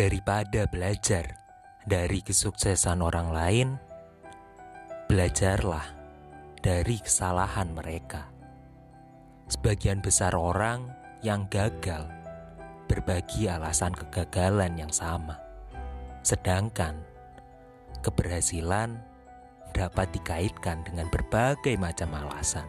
Daripada belajar dari kesuksesan orang lain, belajarlah dari kesalahan mereka. Sebagian besar orang yang gagal berbagi alasan kegagalan yang sama, sedangkan keberhasilan dapat dikaitkan dengan berbagai macam alasan.